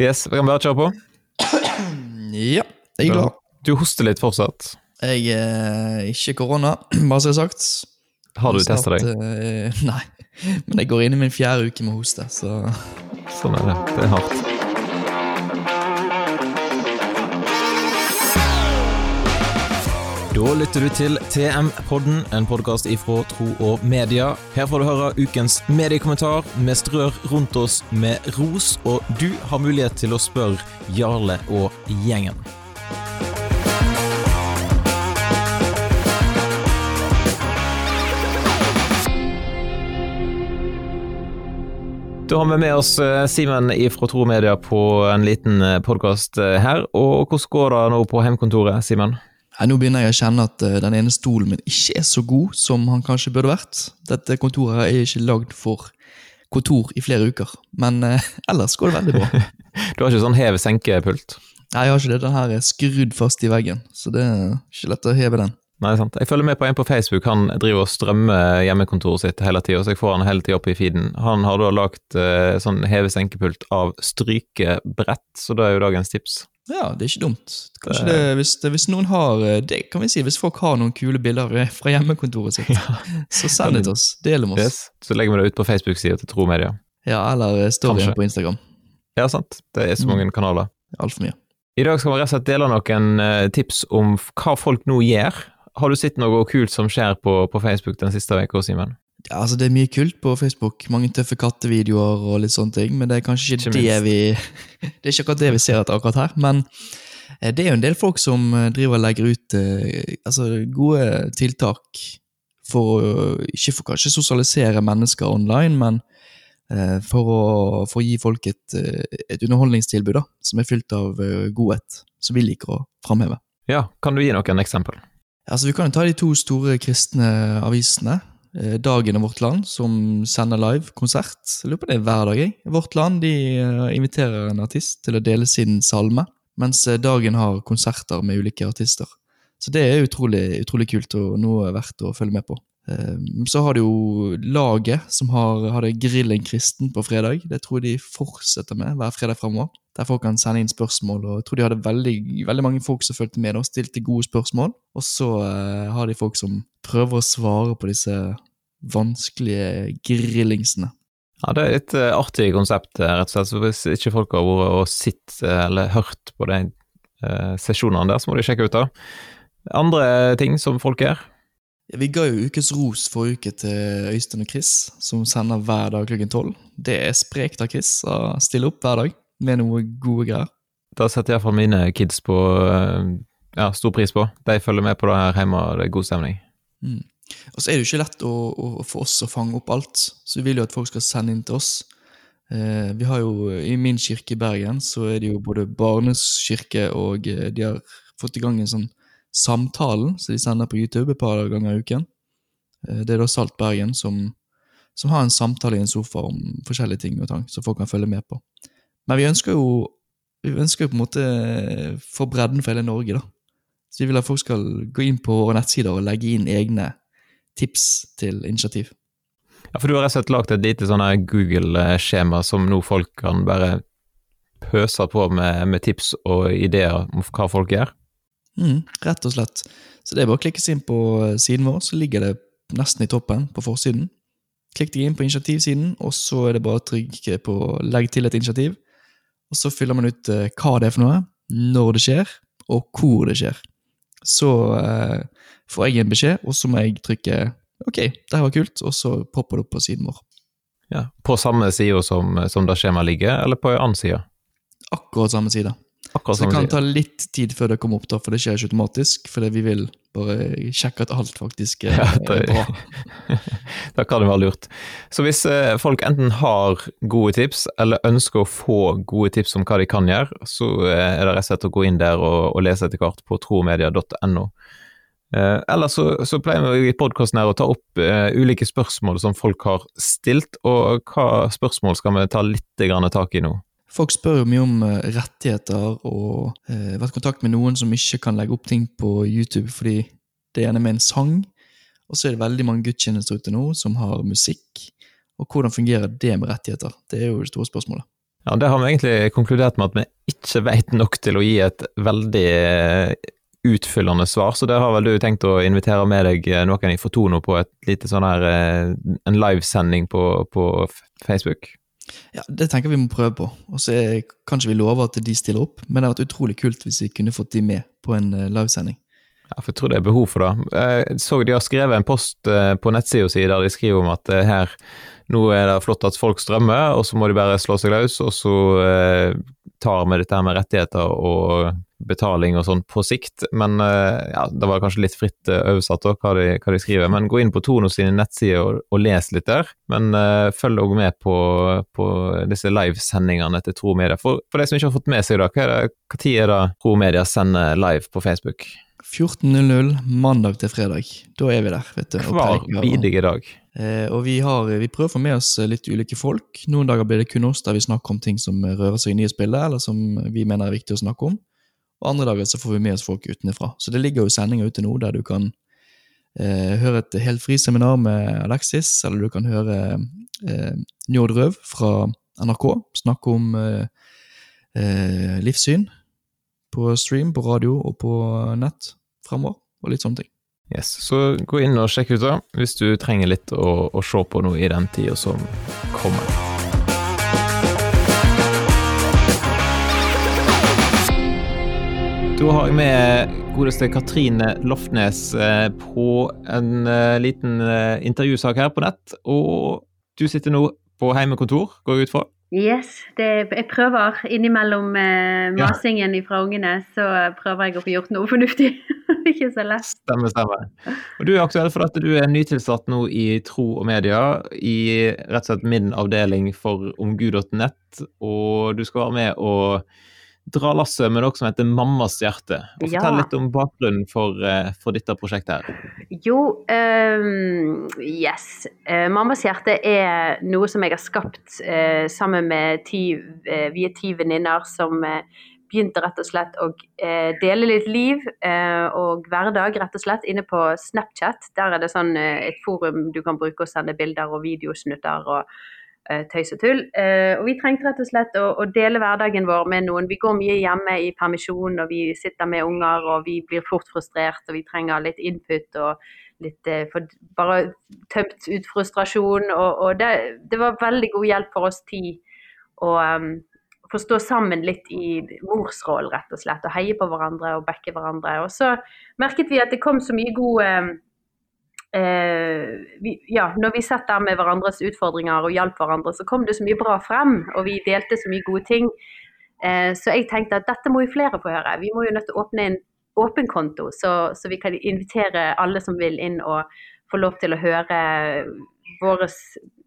Yes, vi kan bare kjøre på. Ja, jeg er glad. Du hoster litt fortsatt. Jeg er ikke korona, bare så det er sagt. Har du testa deg? eh, nei, men jeg går inn i min fjerde uke med hoste, så Sånn er det. Det er hardt. Da lytter du til TM-podden, en podkast ifra Tro og Media. Her får du høre ukens mediekommentar. Vi strør rundt oss med ros, og du har mulighet til å spørre Jarle og gjengen. Da har vi med oss eh, Simen fra Tro Media på en liten podkast her. Og hvordan går det nå på hjemkontoret, Simen? Nei, Nå begynner jeg å kjenne at eh, den ene stolen min ikke er så god som han kanskje burde vært. Dette kontoret er ikke lagd for kontor i flere uker, men eh, ellers går det veldig bra. Du har ikke sånn heve-senke-pult? Nei, jeg har ikke det. Den her er skrudd fast i veggen, så det er ikke lett å heve den. Nei, sant. Jeg følger med på en på Facebook. Han driver og strømmer hjemmekontoret sitt hele tida, så jeg får han hele tida opp i feeden. Han har da lagt eh, sånn heve-senkepult av strykebrett, så det er jo dagens tips. Ja, det er ikke dumt. Kanskje det, hvis, hvis noen har eh, det kan vi si, hvis folk har noen kule bilder eh, fra hjemmekontoret sitt, så send det til oss. Del med oss. Yes. Så legger vi det ut på Facebook-sida til Tro Media. Ja, eller eh, storyen på Instagram. Ja, sant. Det er så mange kanaler. Altfor mye. I dag skal vi rett og slett dele noen tips om hva folk nå gjør. Har du sett noe kult som skjer på, på Facebook den siste uka, Simen? Altså Det er mye kult på Facebook. Mange tøffe kattevideoer og litt sånne ting. Men det er kanskje ikke, det vi Det er ikke akkurat det vi ser etter akkurat her. Men eh, det er jo en del folk som eh, driver og legger ut eh, altså gode tiltak for Ikke for kanskje sosialisere mennesker online, men for å, for å gi folk et, et underholdningstilbud da, som er fylt av godhet, som vi liker å framheve. Ja, kan du gi noen eksempel? Altså, Vi kan jo ta de to store kristne avisene. Eh, Dagen i Vårt Land, som sender live konsert. Jeg lurer på det er hver dag. jeg. Vårt Land de eh, inviterer en artist til å dele sin salme, mens eh, Dagen har konserter med ulike artister. Så det er utrolig, utrolig kult og noe verdt å følge med på. Eh, Så har du jo Laget, som har, hadde Grillen kristen på fredag. Det tror jeg de fortsetter med hver fredag fremover. Der folk kan sende inn spørsmål. og Jeg tror de hadde veldig, veldig mange folk som fulgte med og stilte gode spørsmål. Og så uh, har de folk som prøver å svare på disse vanskelige grillingsene. Ja, Det er et uh, artig konsept, eh, rett og slett. Så hvis ikke folk har vært og sett eh, eller hørt på de uh, sesjonene der, så må de sjekke ut det. Andre ting som folk gjør? Vi ga jo ukes ros forrige uke til Øystein og Chris, som sender hver dag klokken tolv. Det er sprekt av Chris å stille opp hver dag med noe gode greier. Da setter iallfall mine kids på eh, ja, stor pris på. De følger med på det her hjemme, og det er god stemning. Mm. Og så er det jo ikke lett å, å, for oss å fange opp alt, så vi vil jo at folk skal sende inn til oss. Eh, vi har jo, I min kirke i Bergen så er det jo både barneskirke og eh, de har fått i gang en sånn Samtalen, som de sender på YouTube et par ganger i uken. Eh, det er da Salt Bergen som, som har en samtale i en sofa om forskjellige ting og tang, som folk kan følge med på. Men vi ønsker jo vi ønsker jo på en måte få bredden for hele Norge, da. Så vi vil at folk skal gå inn på våre nettsider og legge inn egne tips til initiativ. Ja, for du har rett og slett lagd et lite sånn Google-skjema som nå folk kan bare pøse på med, med tips og ideer om hva folk gjør. Mm, rett og slett. Så det er bare å klikke seg inn på eh, siden vår, så ligger det nesten i toppen på forsiden. Klikk deg inn på initiativsiden, og så er det bare å trykke på 'legg til et initiativ'. Og så fyller man ut eh, hva det er for noe, når det skjer, og hvor det skjer. Så eh, får jeg en beskjed, og så må jeg trykke 'ok, det her var kult', og så popper det opp på siden vår. Ja, På samme side som, som det skjemaet ligger, eller på en annen side? Akkurat samme side. Akkurat Så det kan ta litt tid før det kommer opp, da, for det skjer ikke automatisk. Fordi vi vil bare sjekke at alt faktisk er, Ja, det- er bra. Da kan det være lurt. Så hvis eh, folk enten har gode tips, eller ønsker å få gode tips om hva de kan gjøre, så eh, er det rett og slett å gå inn der og, og lese etter hvert på tromedia.no. Eh, Eller så, så pleier vi i podkasten her å ta opp eh, ulike spørsmål som folk har stilt, og hva spørsmål skal vi ta litt grann tak i nå? Folk spør jo mye om eh, rettigheter og eh, vært i kontakt med noen som ikke kan legge opp ting på YouTube fordi det gjerne med en sang. Og så er det veldig mange gudstjenester ute nå som har musikk. Og hvordan fungerer det med rettigheter? Det er jo det store spørsmålet. Ja, Det har vi egentlig konkludert med at vi ikke vet nok til å gi et veldig eh, utfyllende svar, så der har vel du tenkt å invitere med deg eh, noen i Fortono på et lite sånn her, en livesending på, på Facebook? Ja, Det tenker vi må prøve på. Og så kan ikke vi love at de stiller opp, men det har vært utrolig kult hvis vi kunne fått de med på en livesending. Ja, for jeg tror det er behov for det. Jeg så de har skrevet en post på nettsida si der de skriver om at her nå er det flott at folk strømmer, og så må de bare slå seg løs, og så eh, tar vi dette med rettigheter og betaling og sånn på sikt. Men eh, ja, det var kanskje litt fritt eh, oversatt også, hva, de, hva de skriver. Men gå inn på Tono sine nettsider og, og les litt der. Men uh, følg òg med på, på disse livesendingene til Tro Media. For, for de som ikke har fått med seg det, hva er det, tid er det Tro Media sender live på Facebook? 14.00 mandag til fredag. Da er vi der. vet du. Hver bidige dag. Eh, og vi, har, vi, prøver å få med oss litt ulike folk. Noen dager blir det kun oss der vi snakker om ting som rører seg i nye spillet, eller som vi mener er viktig å snakke om. Og andre dager så får vi med oss folk utenfra. Så det ligger jo sendinger ute nå der du kan eh, høre et helt fri seminar med Alexis, eller du kan høre eh, Njord Røv fra NRK snakke om eh, eh, livssyn på stream, på radio og på nett fremover, og litt sånne ting. Yes, Så gå inn og sjekk ut da, hvis du trenger litt å, å se på noe i den tida som kommer. Da har jeg med godeste Katrine Lofnes eh, på en eh, liten eh, intervjusak her på nett. Og du sitter nå på heimekontor, går jeg ut fra? Yes, det, jeg prøver. Innimellom masingen ja. fra ungene, så prøver jeg å få gjort noe fornuftig. ikke så lett. Stemmer, stemmer. Og du er aktuell for at du er nytilsatt nå i Tro og Media, i rett og slett min avdeling for omgud.nett, og du skal være med og dra lasset med noe som heter Mammas hjerte. Og Fortell ja. litt om bakgrunnen for, eh, for dette prosjektet. her. Jo, um, yes. Uh, Mammas hjerte er noe som jeg har skapt uh, sammen med ti, uh, vi er ti venninner som begynte rett og slett å dele litt liv og hverdag rett og slett inne på Snapchat. Der er det sånn et forum du kan bruke og sende bilder og videosnutter og Eh, tøys og tull. Eh, og vi trengte rett og slett å, å, dele hverdagen vår med noen. Vi går mye hjemme i permisjon, og vi sitter med unger, og vi blir fort frustrert, og vi trenger litt input og litt eh, for, Bare tømt ut frustrasjon. Og, og det, det, var veldig god hjelp for oss ti å um, forstå sammen litt i morsrollen, rett og slett. Og heie på hverandre og backe hverandre. Og så merket vi at det kom så mye god um, eh, vi, ja, når vi satt der med hverandres utfordringer og hjalp hverandre, så kom det så mye bra frem, og vi delte så mye gode ting. Eh, så jeg tenkte at dette må jo flere få høre. Vi må jo nødt til å åpne en åpen konto, så, så, vi kan invitere alle som vil inn og få lov til å høre våre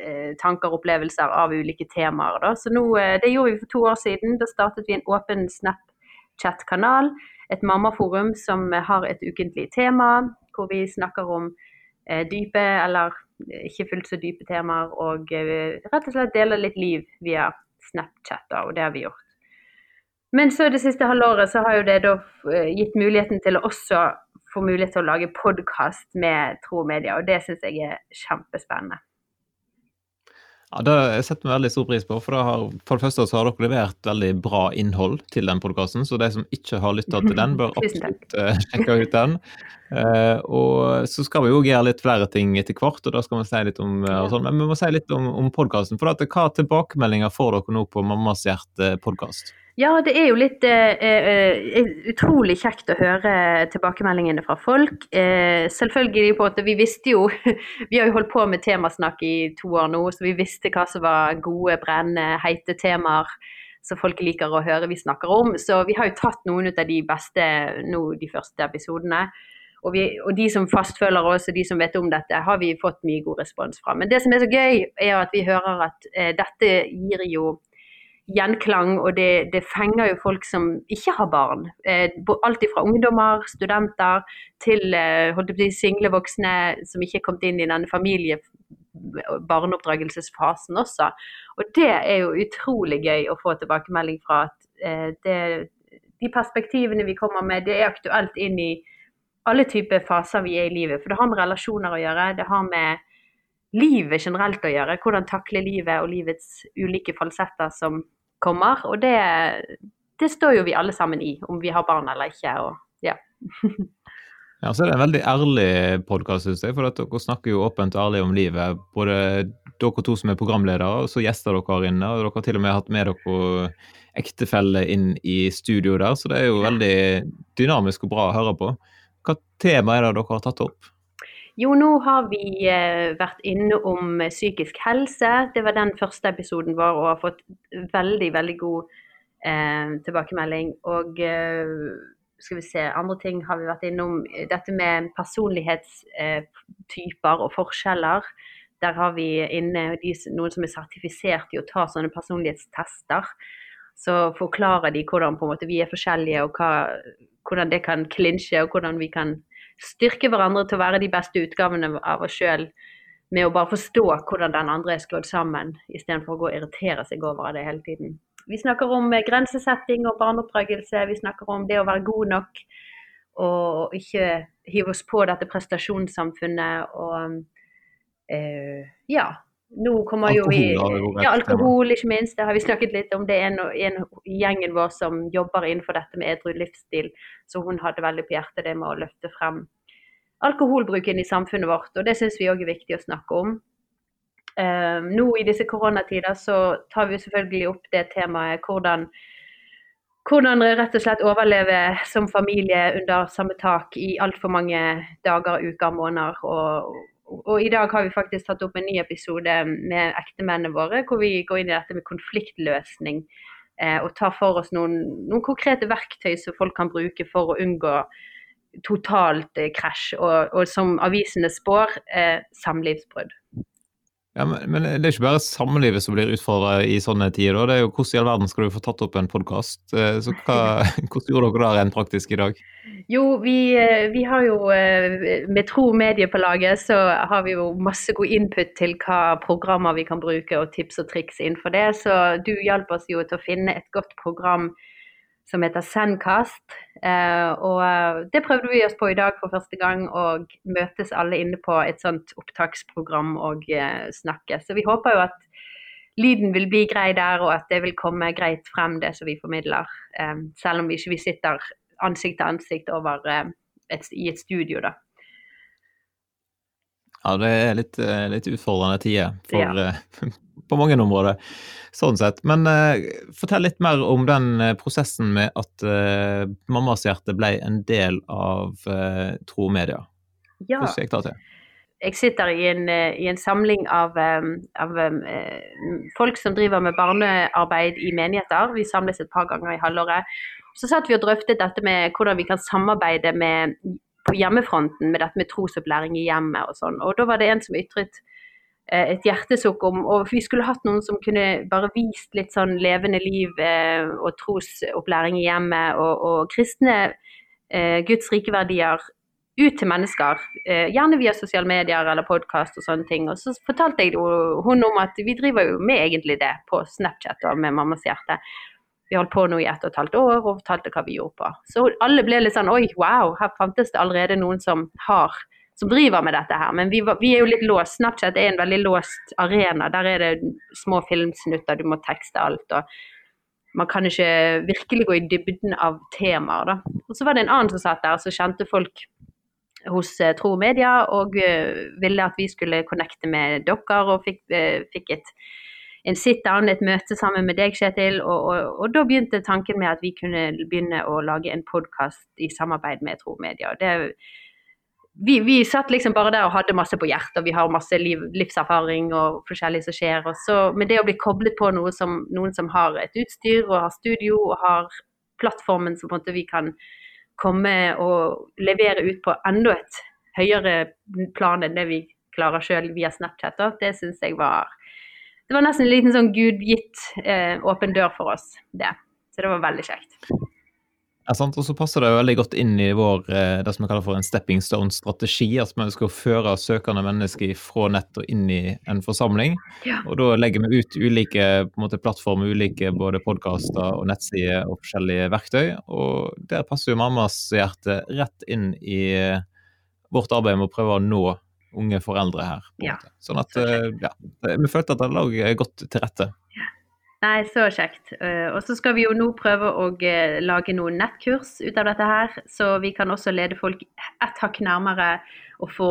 eh, tanker og opplevelser av ulike temaer. Da. Så nå, eh, Det gjorde vi for to år siden. Da startet vi en åpen Snapchat-kanal. Et mammaforum som har et ukentlig tema, hvor vi snakker om Eh, dype eller ikke fullt så dype temaer, og eh, rett og slett dele litt liv via Snapchat, og det har vi gjort. Men så det siste halvåret så har jo det da eh, gitt muligheten til å også få mulighet til å lage podkast med Tro Media, og det syns jeg er kjempespennende. Ja, Det setter vi veldig stor pris på. For, har, for det første så har dere levert veldig bra innhold til den podkasten, så de som ikke har lytta til den, bør absolutt uh, sjekke ut den. Uh, og så skal vi jo gjøre litt flere ting etter hvert, og da skal vi si litt om uh, sånn. Men vi må si litt om, om podkasten. For hva tilbakemeldinger får dere nå på Mammas hjerte-podkast? Ja, det er jo litt eh, eh, eh, utrolig kjekt å høre tilbakemeldingene fra folk. Eh, selvfølgelig på at vi visste jo Vi har jo holdt på med temasnakk i to år nå, så vi visste hva som var gode, brennende, heite temaer som folk liker å høre vi snakker om. Så vi har jo tatt noen av de beste nå de første episodene. Og, vi, og, de som fastfølger oss og de som vet om dette, har vi fått mye god respons fra. Men det som er så gøy, er at vi hører at eh, dette gir jo gjenklang, og det, det, fenger jo folk som ikke har barn. Eh, alt fra ungdommer, studenter, til eh, si, single voksne som ikke er kommet inn i denne familie barneoppdragelsesfasen også. Og det er jo utrolig gøy å få tilbakemelding fra at eh, det, de perspektivene vi kommer med, det er aktuelt inn i alle typer faser vi er i livet. For det har med relasjoner å gjøre. Det har med livet generelt å gjøre. Hvordan takle livet og livets ulike falsetter som kommer. Og det, det står jo vi alle sammen i, om vi har barn eller ikke. og ja. Ja, så er det en veldig ærlig podkast, syns jeg. For at dere snakker jo åpent og ærlig om livet. Både dere to som er programledere, og så gjester dere her inne. Og dere har til og med hatt med dere ektefelle inn i studio der, så det er jo veldig dynamisk og bra å høre på. Hva tema er det dere har tatt opp? Jo, nå har vi eh, vært inne om psykisk helse. Det var den første episoden vår og har fått veldig, veldig god eh, tilbakemelding. Og eh, skal vi se, andre ting har vi vært innom. Dette med personlighetstyper eh, og forskjeller. Der har vi inne de, noen som er sertifisert i å ta sånne personlighetstester. Så forklarer de hvordan måte, vi er forskjellige, og hva, hvordan det kan klinsje, og hvordan vi kan styrke hverandre til å være de beste utgavene av oss sjøl. Med å bare forstå hvordan den andre er skrudd sammen, istedenfor å gå og irritere seg over det hele tiden. Vi snakker om eh, grensesetting og barneoppdragelse. Vi snakker om det å være god nok og ikke hive oss på dette prestasjonssamfunnet og uh, ja. Nå kommer alkohol, jo vi Ja, alkohol, ikke minst. Det har vi snakket litt om. Det er en, en gjengen vår som jobber innenfor dette med edru livsstil, så hun hadde veldig på hjertet det med å løfte frem alkoholbruken i samfunnet vårt. Og det syns vi òg er viktig å snakke om. Uh, nå i disse koronatider så tar vi selvfølgelig opp det temaet hvordan, hvordan rett og slett overleve som familie under samme tak i altfor mange dager, uker, måneder. Og, og, i dag har vi faktisk tatt opp en ny episode med ektemennene våre, hvor vi går inn i dette med konfliktløsning. Eh, og tar for oss noen, noen, konkrete verktøy som folk kan bruke for å unngå totalt krasj. krasj. Og, og, som avisene spår, samlivsbrudd. Ja, men, men, det er ikke bare samlivet som blir utfordra i sånne tider. Det er jo Hvordan i all verden skal du få tatt opp en podkast? Eh, så hva, hvordan gjorde dere det rent praktisk i dag? Jo, vi, eh, vi, har jo eh, med Tro Medie på laget, så har vi jo masse god input til hva programmer vi kan bruke og tips og triks innenfor det. Så du hjalp oss jo til å finne et godt program som heter Sendkast. Uh, og eh, det prøvde vi oss på i dag for første gang, og møtes alle inne på et sånt opptaksprogram og uh, snakke. Så vi håper jo at lyden vil bli grei der, og at det vil komme greit frem, det som vi formidler. Selv om vi ikke sitter ansikt til ansikt over, et, i et studio, da. Ja, det er litt, litt utfordrende tider for, ja. på mange områder sånn sett. Men uh, fortell litt mer om den uh, prosessen med at uh, Mammas hjerte ble en del av uh, Tro Media. Ja. Hvordan gikk det til? Jeg sitter i en, i en samling av, um, av folk som driver med barnearbeid i menigheter. Vi samles et par ganger i halvåret. Så satt vi og drøftet dette med hvordan vi kan samarbeide med, på hjemmefronten med dette med trosopplæring i hjemmet og sånn. Og da var det en som ytret Eh, et hjertesukk om Og vi skulle hatt noen som kunne bare vist litt sånn levende liv eh, og trosopplæring i hjemmet og, og kristne eh, Guds rike verdier ut til mennesker. Eh, gjerne via sosiale medier eller podkast og sånne ting. Og så fortalte jeg hun om at vi driver jo med egentlig det på Snapchat og med Mammas hjerte. Vi holdt på nå i ett og et halvt år og fortalte hva vi gjorde på. Så alle ble litt sånn oi, wow, her fantes det allerede noen som har som driver med dette her. Men vi, vi, er jo litt låst. Snapchat er en veldig låst arena. Der er det små filmsnutter, du må tekste alt. og man kan ikke virkelig gå i dybden av temaer. Da. Og så var det en annen som satt der, som kjente folk hos uh, Tro Media og uh, ville at vi skulle connecte med dere, og fikk, uh, fikk et, en sit-down, et møte sammen med deg, Kjetil. Og, og, og, da begynte tanken med at vi kunne begynne å lage en podkast i samarbeid med Tro Media. Det er vi, vi, satt liksom bare der og hadde masse på hjertet, og vi har masse liv, livserfaring og forskjellig som skjer. Og så, men det å bli koblet på noe som, noen som har et utstyr og har studio og har plattformen som vi kan komme og levere ut på enda et høyere plan enn det vi klarer sjøl via Snapchat, da, det syns jeg var Det var nesten en liten sånn gudgitt eh, åpen dør for oss, det. Så det var veldig kjekt. Ja, sant? Og så passer det jo veldig godt inn i vår eh, det som vi kaller for en stepping stone-strategi. At vi skal føre søkende mennesker fra nett og inn i en forsamling. Ja. Og da legger vi ut ulike måte, plattformer, ulike både podkaster og nettsider og forskjellige verktøy. Og der passer jo mammas hjerte rett inn i eh, vårt arbeid med å prøve å nå unge foreldre her. Ja. Sånn at, eh, ja, vi følte at det lå godt til rette. Nei, så kjekt. Eh, og så skal vi jo nå prøve å eh, lage noen nettkurs ut av dette her, så vi kan også lede folk ett hakk nærmere og få,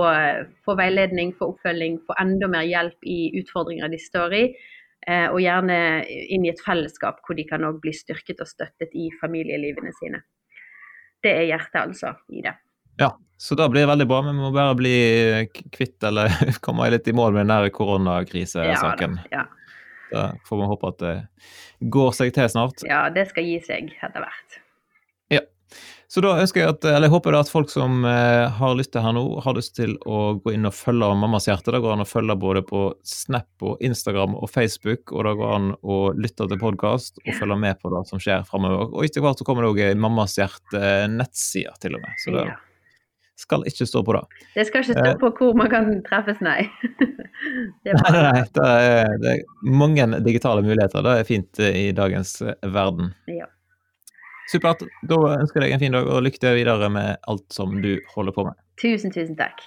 få, veiledning, få oppfølging, få enda mer hjelp i utfordringer de står i. Eh, og gjerne inn i et fellesskap hvor de kan òg bli styrket og støttet i familielivene sine. Det er hjertet, altså, i det. Ja, så da blir det veldig bra. Vi må bare bli kvitt eller komme litt i mål med den der koronakrisesaken. Ja, ja. Da får vi håpe at det går seg til snart. Ja, det skal gi seg etter hvert. Ja. Så da ønsker jeg at, eller jeg håper da at folk som eh, har lyst til her nå, har lyst til å gå inn og følge Mammas hjerte. Det går an å følge både på Snap og Instagram og Facebook, og det går an å lytte til podkast og følge med på det som skjer framover. Og etter hvert så kommer det òg Mammas hjerte nettsider, til og med. Så det, ja skal ikke stå på det. Det skal ikke stå eh, på hvor man kan treffes, nei. det nei, nei, det er, det er mange digitale muligheter. Det er fint eh, i dagens eh, verden. Ja. Supert. Da ønsker jeg deg en fin dag og lykke til videre med alt som du holder på med. Tusen, tusen takk.